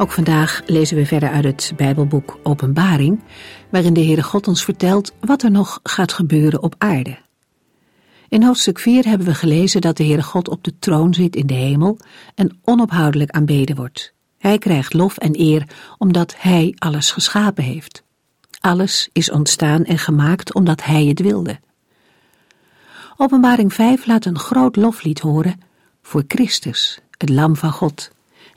Ook vandaag lezen we verder uit het Bijbelboek Openbaring, waarin de Heere God ons vertelt wat er nog gaat gebeuren op aarde. In hoofdstuk 4 hebben we gelezen dat de Heere God op de troon zit in de hemel en onophoudelijk aanbeden wordt. Hij krijgt lof en eer omdat Hij alles geschapen heeft. Alles is ontstaan en gemaakt omdat Hij het wilde. Openbaring 5 laat een groot loflied horen voor Christus, het Lam van God.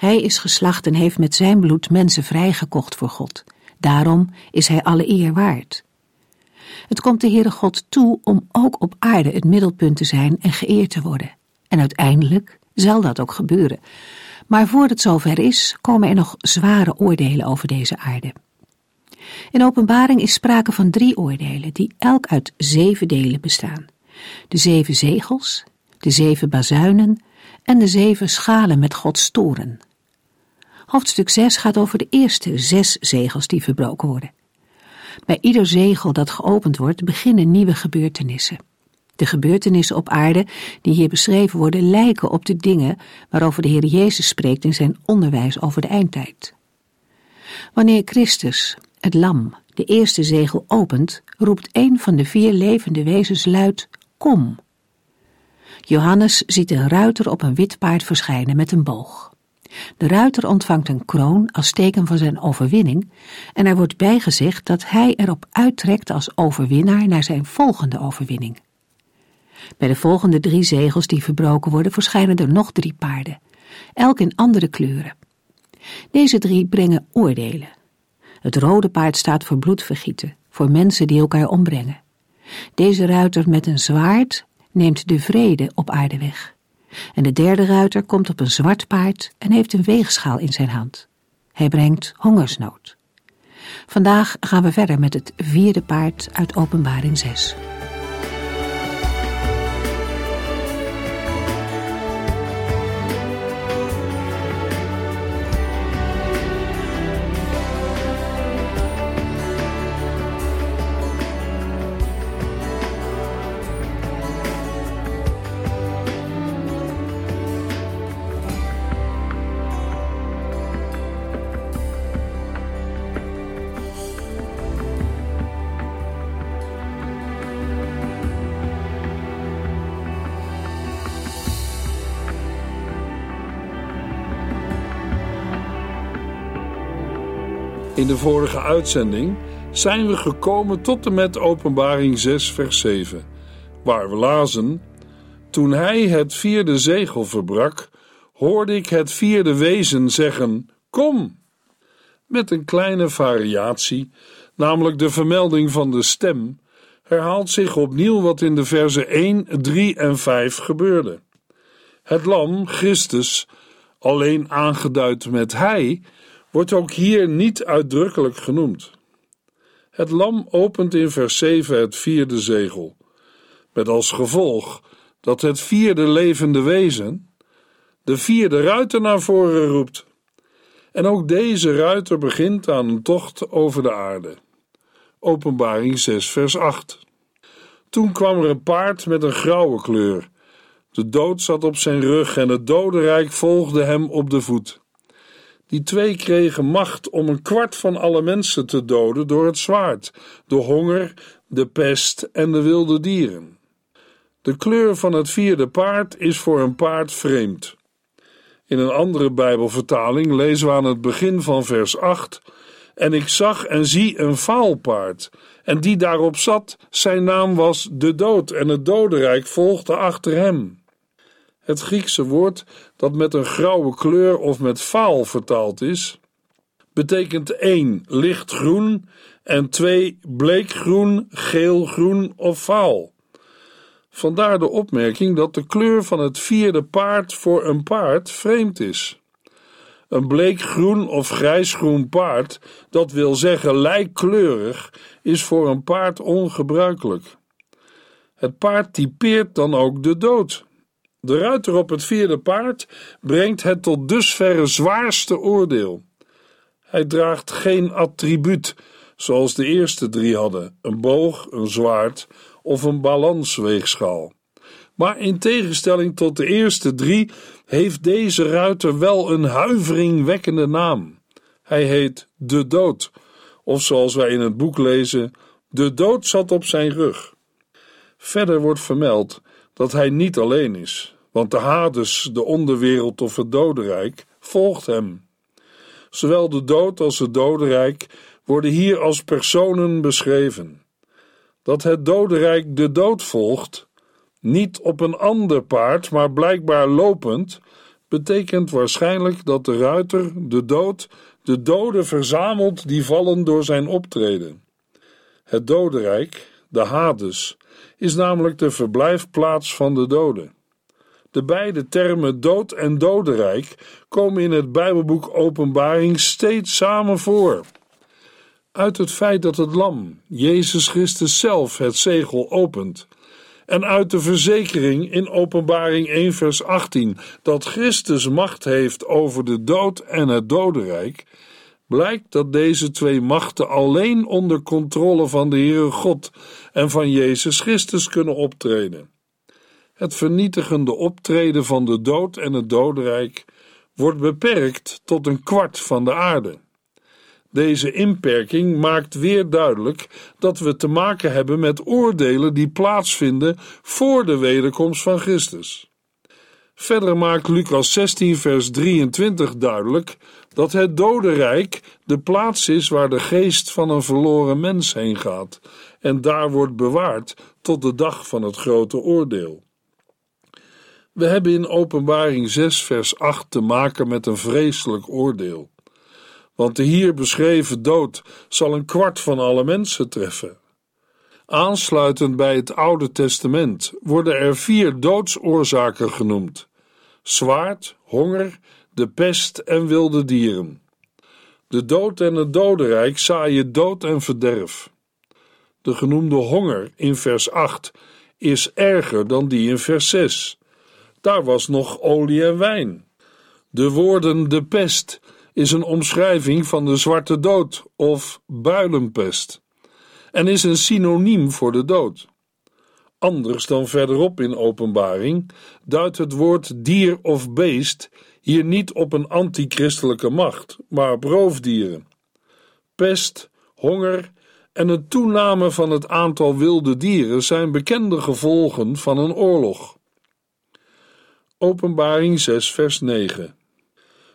Hij is geslacht en heeft met zijn bloed mensen vrijgekocht voor God. Daarom is hij alle eer waard. Het komt de Heere God toe om ook op aarde het middelpunt te zijn en geëerd te worden. En uiteindelijk zal dat ook gebeuren. Maar voor het zover is, komen er nog zware oordelen over deze aarde. In openbaring is sprake van drie oordelen, die elk uit zeven delen bestaan. De zeven zegels, de zeven bazuinen en de zeven schalen met Gods toren. Hoofdstuk 6 gaat over de eerste zes zegels die verbroken worden. Bij ieder zegel dat geopend wordt, beginnen nieuwe gebeurtenissen. De gebeurtenissen op aarde die hier beschreven worden, lijken op de dingen waarover de Heer Jezus spreekt in zijn onderwijs over de eindtijd. Wanneer Christus, het lam, de eerste zegel opent, roept een van de vier levende wezens luid: Kom. Johannes ziet een ruiter op een wit paard verschijnen met een boog. De ruiter ontvangt een kroon als teken van zijn overwinning en er wordt bijgezegd dat hij erop uittrekt als overwinnaar naar zijn volgende overwinning. Bij de volgende drie zegels die verbroken worden verschijnen er nog drie paarden, elk in andere kleuren. Deze drie brengen oordelen. Het rode paard staat voor bloedvergieten, voor mensen die elkaar ombrengen. Deze ruiter met een zwaard neemt de vrede op aarde weg. En de derde ruiter komt op een zwart paard en heeft een weegschaal in zijn hand. Hij brengt hongersnood. Vandaag gaan we verder met het vierde paard uit Openbaring 6. In de vorige uitzending zijn we gekomen tot en met Openbaring 6, vers 7, waar we lazen: Toen hij het vierde zegel verbrak, hoorde ik het vierde wezen zeggen: Kom! Met een kleine variatie, namelijk de vermelding van de stem, herhaalt zich opnieuw wat in de versen 1, 3 en 5 gebeurde. Het lam, Christus, alleen aangeduid met hij, wordt ook hier niet uitdrukkelijk genoemd. Het lam opent in vers 7 het vierde zegel, met als gevolg dat het vierde levende wezen de vierde ruiter naar voren roept. En ook deze ruiter begint aan een tocht over de aarde. Openbaring 6, vers 8. Toen kwam er een paard met een grauwe kleur. De dood zat op zijn rug en het dodenrijk volgde hem op de voet. Die twee kregen macht om een kwart van alle mensen te doden door het zwaard, de honger, de pest en de wilde dieren. De kleur van het vierde paard is voor een paard vreemd. In een andere Bijbelvertaling lezen we aan het begin van vers 8: En ik zag en zie een paard, en die daarop zat, zijn naam was de dood, en het dodenrijk volgde achter hem. Het Griekse woord dat met een grauwe kleur of met vaal vertaald is, betekent 1 lichtgroen en 2 bleekgroen, geelgroen of vaal. Vandaar de opmerking dat de kleur van het vierde paard voor een paard vreemd is. Een bleekgroen of grijsgroen paard, dat wil zeggen lijkkleurig, is voor een paard ongebruikelijk. Het paard typeert dan ook de dood. De ruiter op het vierde paard brengt het tot dusverre zwaarste oordeel. Hij draagt geen attribuut, zoals de eerste drie hadden: een boog, een zwaard of een balansweegschaal. Maar in tegenstelling tot de eerste drie heeft deze ruiter wel een huiveringwekkende naam. Hij heet de dood, of zoals wij in het boek lezen, de dood zat op zijn rug. Verder wordt vermeld dat hij niet alleen is, want de Hades, de onderwereld of het dodenrijk, volgt hem. Zowel de dood als het dodenrijk worden hier als personen beschreven. Dat het dodenrijk de dood volgt, niet op een ander paard, maar blijkbaar lopend, betekent waarschijnlijk dat de ruiter, de dood, de doden verzamelt die vallen door zijn optreden. Het dodenrijk, de Hades, is namelijk de verblijfplaats van de doden. De beide termen dood en dodenrijk komen in het Bijbelboek Openbaring steeds samen voor. Uit het feit dat het lam, Jezus Christus zelf, het zegel opent, en uit de verzekering in Openbaring 1 vers 18 dat Christus macht heeft over de dood en het dodenrijk, blijkt dat deze twee machten alleen onder controle van de Heere God en van Jezus Christus kunnen optreden. Het vernietigende optreden van de dood en het dodenrijk wordt beperkt tot een kwart van de aarde. Deze inperking maakt weer duidelijk dat we te maken hebben met oordelen die plaatsvinden voor de wederkomst van Christus. Verder maakt Lucas 16, vers 23 duidelijk dat het dodenrijk de plaats is waar de geest van een verloren mens heen gaat en daar wordt bewaard tot de dag van het grote oordeel. We hebben in Openbaring 6, vers 8 te maken met een vreselijk oordeel. Want de hier beschreven dood zal een kwart van alle mensen treffen. Aansluitend bij het Oude Testament worden er vier doodsoorzaken genoemd: zwaard, honger, de pest en wilde dieren. De dood en het dodenrijk zaaien dood en verderf. De genoemde honger in vers 8 is erger dan die in vers 6. Daar was nog olie en wijn. De woorden de pest is een omschrijving van de zwarte dood of builenpest en is een synoniem voor de dood. Anders dan verderop in openbaring duidt het woord dier of beest hier niet op een antichristelijke macht, maar op roofdieren. Pest, honger en een toename van het aantal wilde dieren zijn bekende gevolgen van een oorlog. Openbaring 6, vers 9.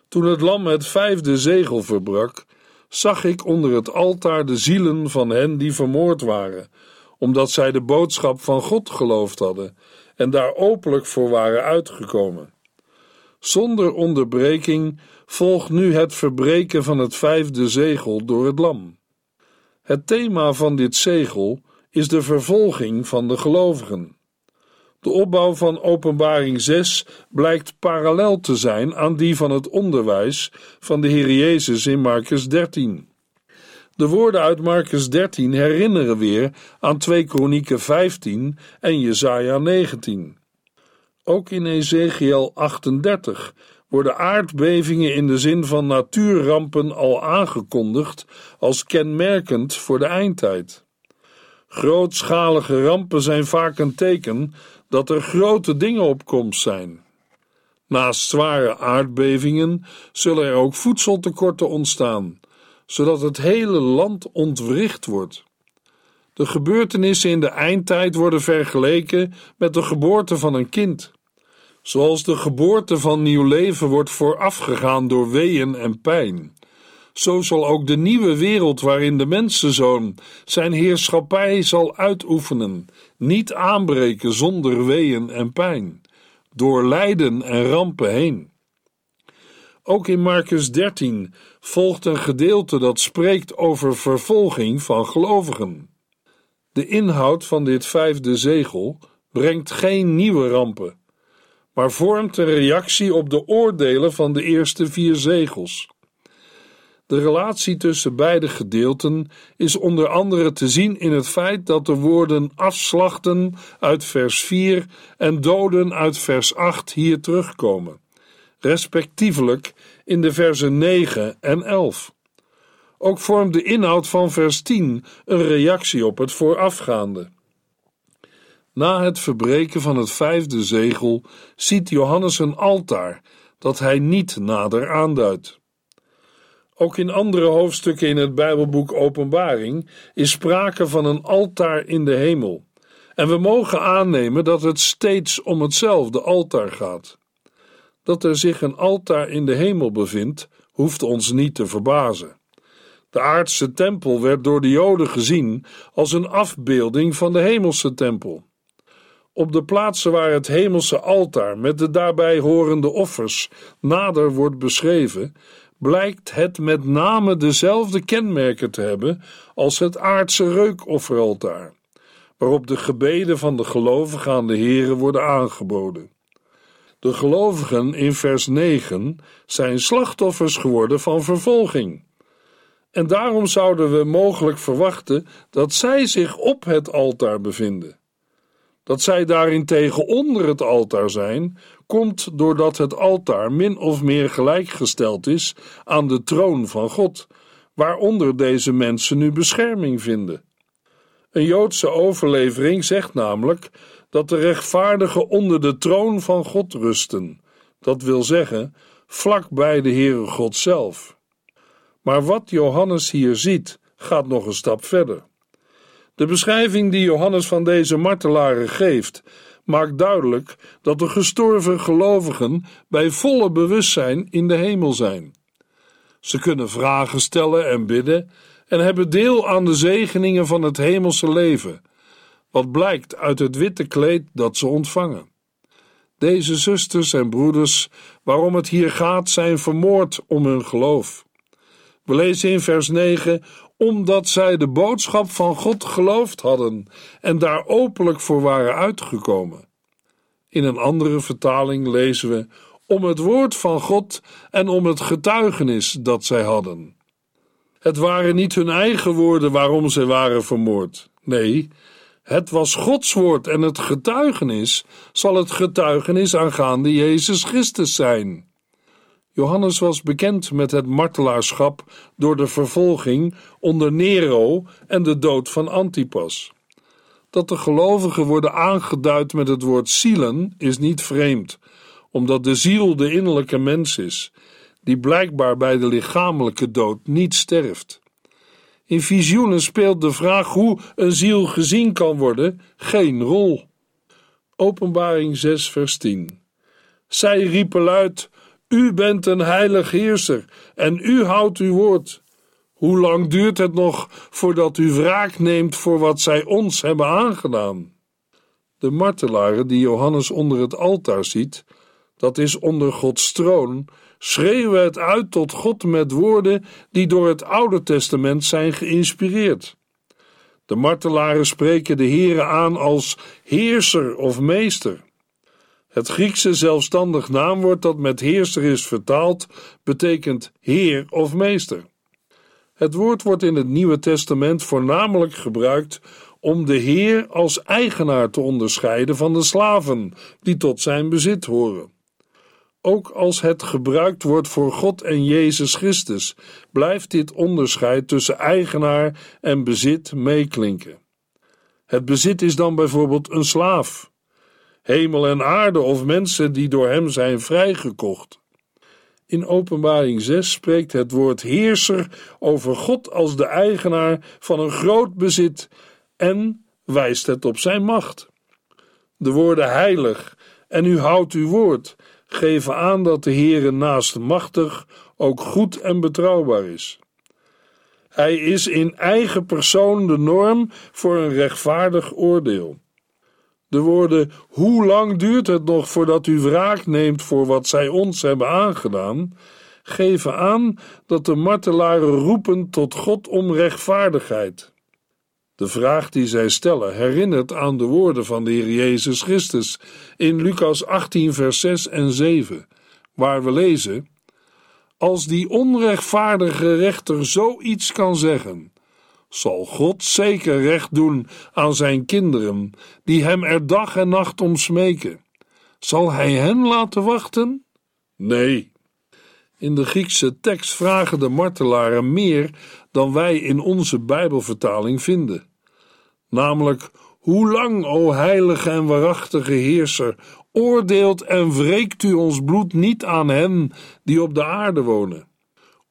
Toen het lam het vijfde zegel verbrak, zag ik onder het altaar de zielen van hen die vermoord waren, omdat zij de boodschap van God geloofd hadden en daar openlijk voor waren uitgekomen. Zonder onderbreking volgt nu het verbreken van het vijfde zegel door het lam. Het thema van dit zegel is de vervolging van de gelovigen. De opbouw van Openbaring 6 blijkt parallel te zijn aan die van het onderwijs van de Heer Jezus in Marcus 13. De woorden uit Marcus 13 herinneren weer aan 2 Kronieken 15 en Jesaja 19. Ook in Ezekiel 38 worden aardbevingen in de zin van natuurrampen al aangekondigd als kenmerkend voor de eindtijd. Grootschalige rampen zijn vaak een teken dat er grote dingen op komst zijn. Naast zware aardbevingen zullen er ook voedseltekorten ontstaan, zodat het hele land ontwricht wordt. De gebeurtenissen in de eindtijd worden vergeleken met de geboorte van een kind. Zoals de geboorte van nieuw leven wordt voorafgegaan door weeën en pijn, zo zal ook de nieuwe wereld waarin de mensenzoon zijn heerschappij zal uitoefenen, niet aanbreken zonder weeën en pijn, door lijden en rampen heen. Ook in Marcus 13 volgt een gedeelte dat spreekt over vervolging van gelovigen. De inhoud van dit vijfde zegel brengt geen nieuwe rampen maar vormt een reactie op de oordelen van de eerste vier zegels. De relatie tussen beide gedeelten is onder andere te zien in het feit dat de woorden afslachten uit vers 4 en doden uit vers 8 hier terugkomen, respectievelijk in de versen 9 en 11. Ook vormt de inhoud van vers 10 een reactie op het voorafgaande. Na het verbreken van het vijfde zegel ziet Johannes een altaar dat hij niet nader aanduidt. Ook in andere hoofdstukken in het Bijbelboek Openbaring is sprake van een altaar in de hemel. En we mogen aannemen dat het steeds om hetzelfde altaar gaat. Dat er zich een altaar in de hemel bevindt, hoeft ons niet te verbazen. De aardse tempel werd door de Joden gezien als een afbeelding van de hemelse tempel. Op de plaatsen waar het hemelse altaar met de daarbij horende offers nader wordt beschreven, blijkt het met name dezelfde kenmerken te hebben als het aardse reukofferaltaar, waarop de gebeden van de gelovigen aan de Here worden aangeboden. De gelovigen in vers 9 zijn slachtoffers geworden van vervolging. En daarom zouden we mogelijk verwachten dat zij zich op het altaar bevinden. Dat zij daarentegen onder het altaar zijn, komt doordat het altaar min of meer gelijkgesteld is aan de troon van God, waaronder deze mensen nu bescherming vinden. Een Joodse overlevering zegt namelijk dat de rechtvaardigen onder de troon van God rusten, dat wil zeggen, vlak bij de Heere God zelf. Maar wat Johannes hier ziet, gaat nog een stap verder. De beschrijving die Johannes van deze martelaren geeft, maakt duidelijk dat de gestorven gelovigen bij volle bewustzijn in de hemel zijn. Ze kunnen vragen stellen en bidden en hebben deel aan de zegeningen van het hemelse leven, wat blijkt uit het witte kleed dat ze ontvangen. Deze zusters en broeders, waarom het hier gaat, zijn vermoord om hun geloof. We lezen in vers 9: omdat zij de boodschap van God geloofd hadden en daar openlijk voor waren uitgekomen. In een andere vertaling lezen we: om het woord van God en om het getuigenis dat zij hadden. Het waren niet hun eigen woorden waarom zij waren vermoord. Nee, het was Gods woord en het getuigenis zal het getuigenis aangaande Jezus Christus zijn. Johannes was bekend met het martelaarschap door de vervolging onder Nero en de dood van Antipas. Dat de gelovigen worden aangeduid met het woord zielen is niet vreemd, omdat de ziel de innerlijke mens is, die blijkbaar bij de lichamelijke dood niet sterft. In visioenen speelt de vraag hoe een ziel gezien kan worden geen rol. Openbaring 6, vers 10. Zij riepen luid: u bent een heilig heerser en u houdt uw woord. Hoe lang duurt het nog voordat u wraak neemt voor wat zij ons hebben aangedaan? De martelaren die Johannes onder het altaar ziet, dat is onder Gods troon, schreeuwen het uit tot God met woorden die door het Oude Testament zijn geïnspireerd. De martelaren spreken de Heere aan als heerser of meester. Het Griekse zelfstandig naamwoord dat met heerser is vertaald, betekent heer of meester. Het woord wordt in het Nieuwe Testament voornamelijk gebruikt om de Heer als eigenaar te onderscheiden van de slaven die tot zijn bezit horen. Ook als het gebruikt wordt voor God en Jezus Christus, blijft dit onderscheid tussen eigenaar en bezit meeklinken. Het bezit is dan bijvoorbeeld een slaaf, hemel en aarde of mensen die door hem zijn vrijgekocht. In Openbaring 6 spreekt het woord heerser over God als de eigenaar van een groot bezit en wijst het op zijn macht. De woorden heilig en u houdt uw woord geven aan dat de Heere naast machtig ook goed en betrouwbaar is. Hij is in eigen persoon de norm voor een rechtvaardig oordeel. De woorden: Hoe lang duurt het nog voordat u wraak neemt voor wat zij ons hebben aangedaan? geven aan dat de martelaren roepen tot God om rechtvaardigheid. De vraag die zij stellen herinnert aan de woorden van de Heer Jezus Christus in Lucas 18, vers 6 en 7, waar we lezen: Als die onrechtvaardige rechter zoiets kan zeggen, zal God zeker recht doen aan zijn kinderen, die hem er dag en nacht om smeken. Zal hij hen laten wachten? Nee. In de Griekse tekst vragen de martelaren meer dan wij in onze Bijbelvertaling vinden. Namelijk, hoe lang, o heilige en waarachtige heerser, oordeelt en wreekt u ons bloed niet aan hen die op de aarde wonen?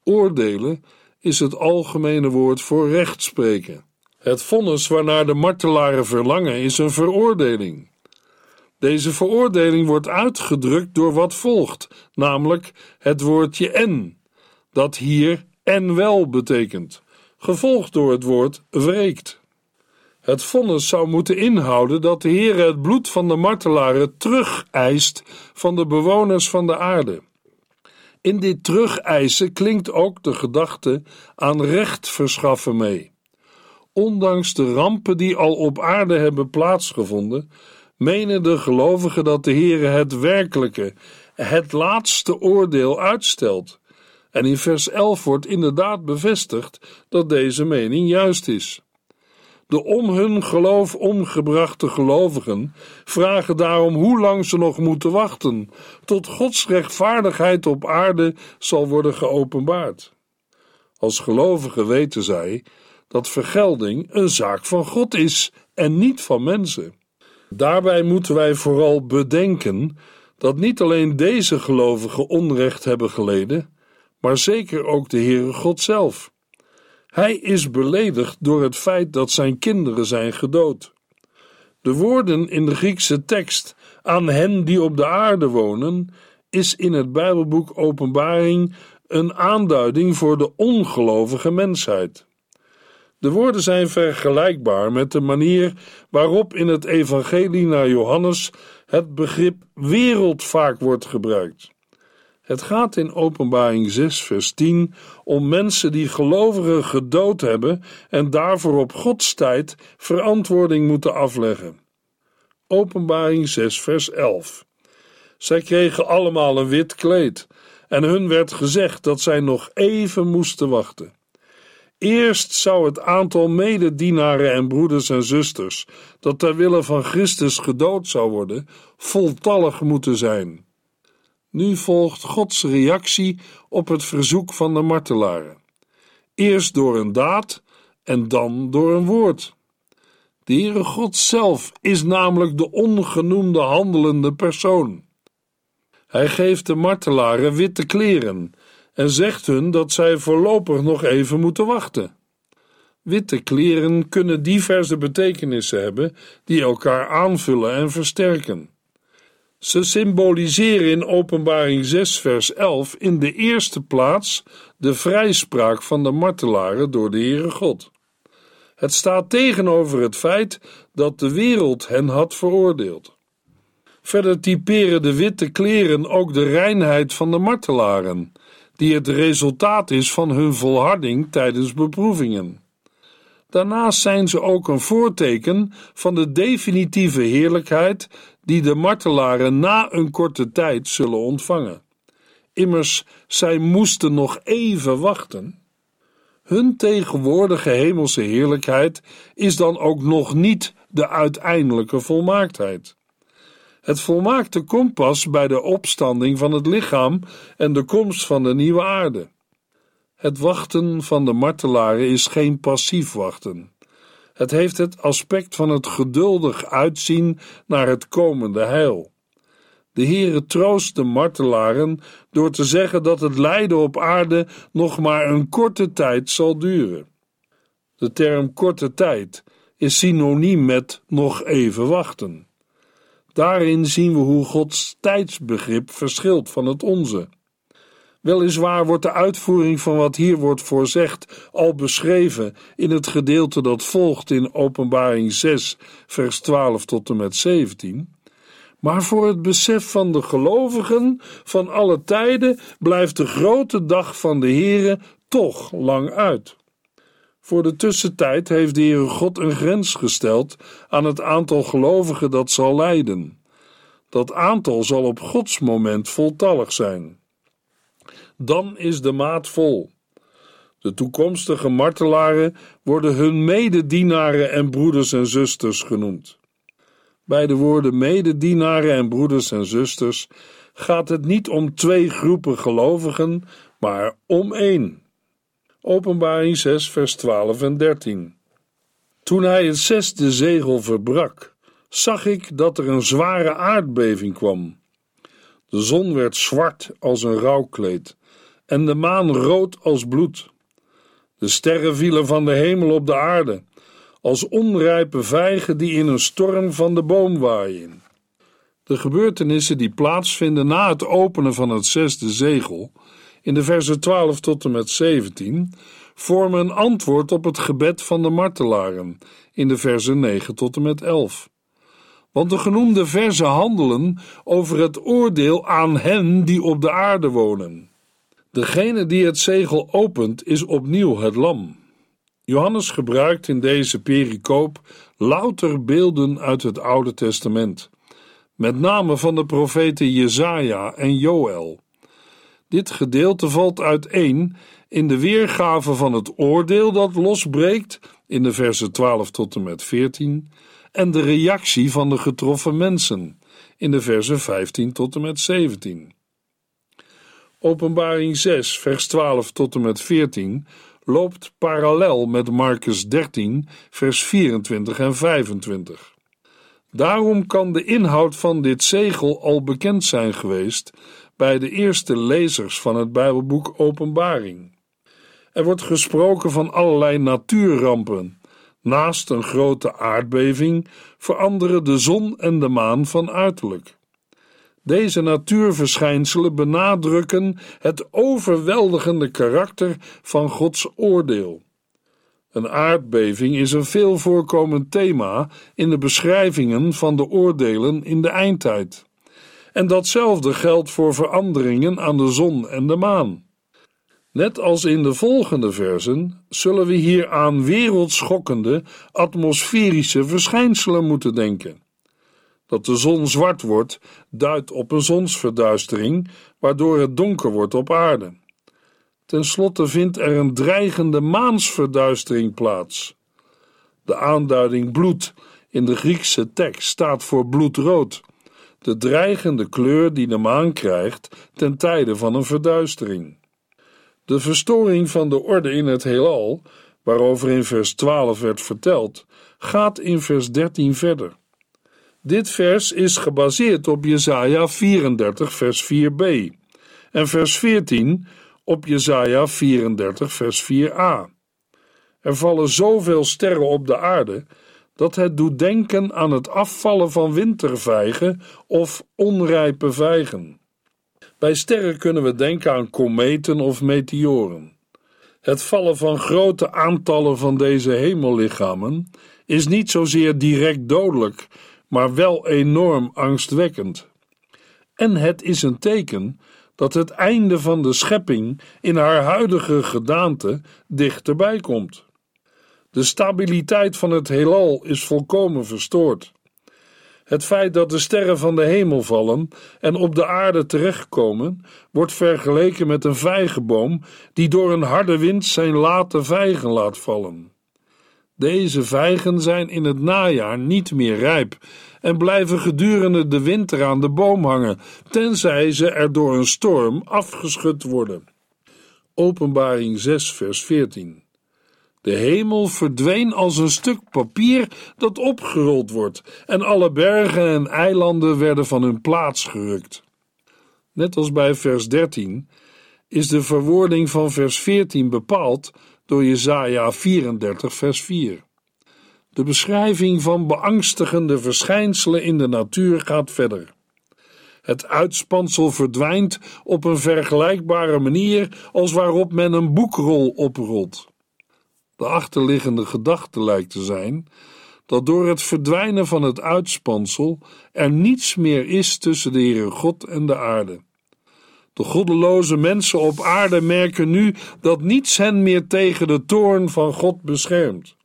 Oordelen is het algemene woord voor rechtspreken. Het vonnis waarnaar de martelaren verlangen is een veroordeling. Deze veroordeling wordt uitgedrukt door wat volgt, namelijk het woordje en, dat hier en wel betekent, gevolgd door het woord wreekt. Het vonnis zou moeten inhouden dat de Heer het bloed van de martelaren terugeist van de bewoners van de aarde. In dit terugeisen klinkt ook de gedachte aan recht verschaffen mee. Ondanks de rampen die al op aarde hebben plaatsgevonden, menen de gelovigen dat de Heere het werkelijke, het laatste oordeel uitstelt. En in vers 11 wordt inderdaad bevestigd dat deze mening juist is. De om hun geloof omgebrachte gelovigen vragen daarom hoe lang ze nog moeten wachten tot Gods rechtvaardigheid op aarde zal worden geopenbaard. Als gelovigen weten zij dat vergelding een zaak van God is en niet van mensen. Daarbij moeten wij vooral bedenken dat niet alleen deze gelovigen onrecht hebben geleden, maar zeker ook de Heere God zelf. Hij is beledigd door het feit dat zijn kinderen zijn gedood. De woorden in de Griekse tekst aan hen die op de aarde wonen is in het Bijbelboek Openbaring een aanduiding voor de ongelovige mensheid. De woorden zijn vergelijkbaar met de manier waarop in het Evangelie naar Johannes het begrip wereld vaak wordt gebruikt. Het gaat in Openbaring 6, vers 10 om mensen die gelovigen gedood hebben en daarvoor op Gods tijd verantwoording moeten afleggen. Openbaring 6, vers 11. Zij kregen allemaal een wit kleed en hun werd gezegd dat zij nog even moesten wachten. Eerst zou het aantal mededienaren en broeders en zusters dat ter wille van Christus gedood zou worden, voltallig moeten zijn. Nu volgt Gods reactie op het verzoek van de martelaren. Eerst door een daad en dan door een woord. De Heere God zelf is namelijk de ongenoemde handelende persoon. Hij geeft de martelaren witte kleren en zegt hun dat zij voorlopig nog even moeten wachten. Witte kleren kunnen diverse betekenissen hebben die elkaar aanvullen en versterken. Ze symboliseren in Openbaring 6, vers 11 in de eerste plaats de vrijspraak van de martelaren door de Heere God. Het staat tegenover het feit dat de wereld hen had veroordeeld. Verder typeren de witte kleren ook de reinheid van de martelaren, die het resultaat is van hun volharding tijdens beproevingen. Daarnaast zijn ze ook een voorteken van de definitieve heerlijkheid die de martelaren na een korte tijd zullen ontvangen. Immers, zij moesten nog even wachten. Hun tegenwoordige hemelse heerlijkheid is dan ook nog niet de uiteindelijke volmaaktheid. Het volmaakte kompas bij de opstanding van het lichaam en de komst van de nieuwe aarde. Het wachten van de martelaren is geen passief wachten. Het heeft het aspect van het geduldig uitzien naar het komende heil. De Heere troost de martelaren door te zeggen dat het lijden op aarde nog maar een korte tijd zal duren. De term korte tijd is synoniem met nog even wachten. Daarin zien we hoe Gods tijdsbegrip verschilt van het onze. Weliswaar wordt de uitvoering van wat hier wordt voorzegd al beschreven in het gedeelte dat volgt in Openbaring 6, vers 12 tot en met 17. Maar voor het besef van de gelovigen van alle tijden blijft de grote dag van de Here toch lang uit. Voor de tussentijd heeft de Heere God een grens gesteld aan het aantal gelovigen dat zal lijden. Dat aantal zal op Gods moment voltallig zijn. Dan is de maat vol. De toekomstige martelaren worden hun mededienaren en broeders en zusters genoemd. Bij de woorden mededienaren en broeders en zusters gaat het niet om twee groepen gelovigen, maar om één. Openbaring 6, vers 12 en 13. Toen hij het zesde zegel verbrak, zag ik dat er een zware aardbeving kwam. De zon werd zwart als een rouwkleed en de maan rood als bloed. De sterren vielen van de hemel op de aarde, als onrijpe vijgen die in een storm van de boom waaien. De gebeurtenissen die plaatsvinden na het openen van het zesde zegel, in de versen 12 tot en met 17, vormen een antwoord op het gebed van de martelaren in de versen 9 tot en met 11. Want de genoemde versen handelen over het oordeel aan hen die op de aarde wonen. Degene die het zegel opent is opnieuw het lam. Johannes gebruikt in deze pericoop louter beelden uit het Oude Testament, met name van de profeten Jesaja en Joël. Dit gedeelte valt uiteen in de weergave van het oordeel dat losbreekt in de versen 12 tot en met 14 en de reactie van de getroffen mensen in de versen 15 tot en met 17. Openbaring 6, vers 12 tot en met 14 loopt parallel met Marcus 13, vers 24 en 25. Daarom kan de inhoud van dit zegel al bekend zijn geweest bij de eerste lezers van het Bijbelboek Openbaring. Er wordt gesproken van allerlei natuurrampen. Naast een grote aardbeving veranderen de zon en de maan van uiterlijk. Deze natuurverschijnselen benadrukken het overweldigende karakter van Gods oordeel. Een aardbeving is een veel voorkomend thema in de beschrijvingen van de oordelen in de eindtijd. En datzelfde geldt voor veranderingen aan de zon en de maan. Net als in de volgende versen zullen we hier aan wereldschokkende atmosferische verschijnselen moeten denken. Dat de zon zwart wordt, duidt op een zonsverduistering, waardoor het donker wordt op aarde. Ten slotte vindt er een dreigende maansverduistering plaats. De aanduiding bloed in de Griekse tekst staat voor bloedrood, de dreigende kleur die de maan krijgt ten tijde van een verduistering. De verstoring van de orde in het heelal, waarover in vers 12 werd verteld, gaat in vers 13 verder. Dit vers is gebaseerd op Jesaja 34 vers 4b en vers 14 op Jesaja 34 vers 4a. Er vallen zoveel sterren op de aarde dat het doet denken aan het afvallen van wintervijgen of onrijpe vijgen. Bij sterren kunnen we denken aan kometen of meteoren. Het vallen van grote aantallen van deze hemellichamen is niet zozeer direct dodelijk, maar wel enorm angstwekkend. En het is een teken dat het einde van de schepping in haar huidige gedaante dichterbij komt. De stabiliteit van het heelal is volkomen verstoord. Het feit dat de sterren van de hemel vallen en op de aarde terechtkomen, wordt vergeleken met een vijgenboom die door een harde wind zijn late vijgen laat vallen. Deze vijgen zijn in het najaar niet meer rijp en blijven gedurende de winter aan de boom hangen, tenzij ze er door een storm afgeschud worden. Openbaring 6, vers 14. De hemel verdween als een stuk papier dat opgerold wordt, en alle bergen en eilanden werden van hun plaats gerukt. Net als bij vers 13 is de verwoording van vers 14 bepaald door Jesaja 34 vers 4. De beschrijving van beangstigende verschijnselen in de natuur gaat verder. Het uitspansel verdwijnt op een vergelijkbare manier als waarop men een boekrol oprolt. De achterliggende gedachte lijkt te zijn dat door het verdwijnen van het uitspansel er niets meer is tussen de Heere God en de aarde. De goddeloze mensen op aarde merken nu dat niets hen meer tegen de toorn van God beschermt.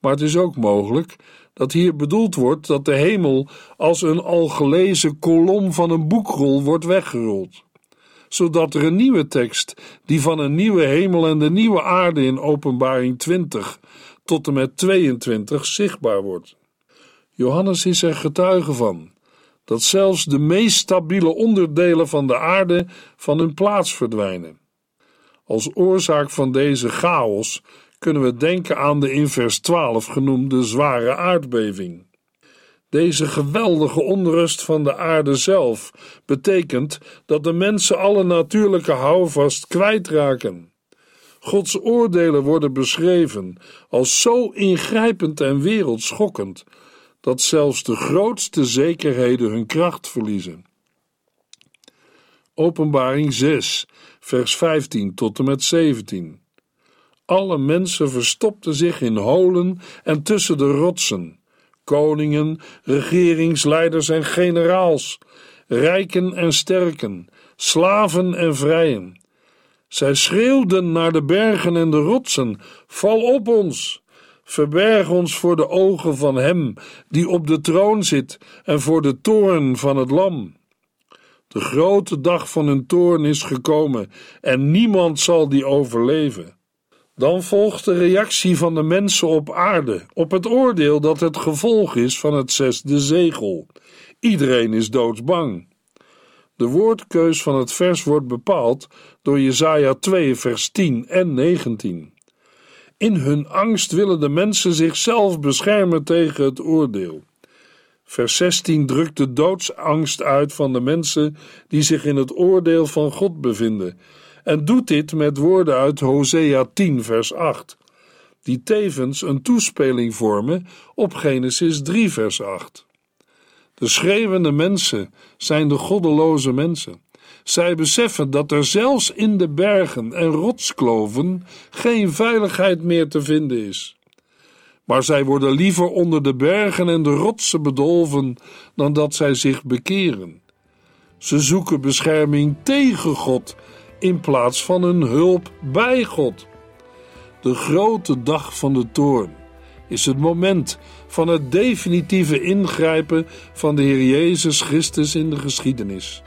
Maar het is ook mogelijk dat hier bedoeld wordt dat de hemel als een al gelezen kolom van een boekrol wordt weggerold, zodat er een nieuwe tekst, die van een nieuwe hemel en de nieuwe aarde in Openbaring 20 tot en met 22 zichtbaar wordt. Johannes is er getuige van dat zelfs de meest stabiele onderdelen van de aarde van hun plaats verdwijnen. Als oorzaak van deze chaos kunnen we denken aan de in vers 12 genoemde zware aardbeving. Deze geweldige onrust van de aarde zelf betekent dat de mensen alle natuurlijke houvast kwijtraken. Gods oordelen worden beschreven als zo ingrijpend en wereldschokkend dat zelfs de grootste zekerheden hun kracht verliezen. Openbaring 6, vers 15 tot en met 17. Alle mensen verstopten zich in holen en tussen de rotsen. Koningen, regeringsleiders en generaals, rijken en sterken, slaven en vrijen. Zij schreeuwden naar de bergen en de rotsen: Val op ons! Verberg ons voor de ogen van Hem die op de troon zit en voor de toorn van het Lam. De grote dag van hun toorn is gekomen en niemand zal die overleven. Dan volgt de reactie van de mensen op aarde op het oordeel dat het gevolg is van het zesde zegel. Iedereen is doodsbang. De woordkeus van het vers wordt bepaald door Jesaja 2 vers 10 en 19. In hun angst willen de mensen zichzelf beschermen tegen het oordeel. Vers 16 drukt de doodsangst uit van de mensen die zich in het oordeel van God bevinden en doet dit met woorden uit Hosea 10, vers 8, die tevens een toespeling vormen op Genesis 3, vers 8. De schreeuwende mensen zijn de goddeloze mensen. Zij beseffen dat er zelfs in de bergen en rotskloven geen veiligheid meer te vinden is. Maar zij worden liever onder de bergen en de rotsen bedolven dan dat zij zich bekeren. Ze zoeken bescherming tegen God in plaats van een hulp bij God. De grote dag van de toorn is het moment van het definitieve ingrijpen van de Heer Jezus Christus in de geschiedenis,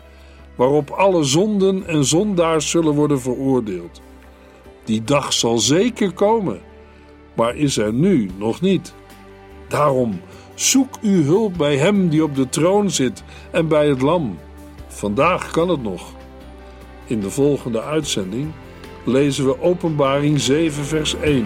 waarop alle zonden en zondaars zullen worden veroordeeld. Die dag zal zeker komen, maar is er nu nog niet. Daarom zoek uw hulp bij Hem die op de troon zit en bij het Lam. Vandaag kan het nog. In de volgende uitzending lezen we Openbaring 7, vers 1.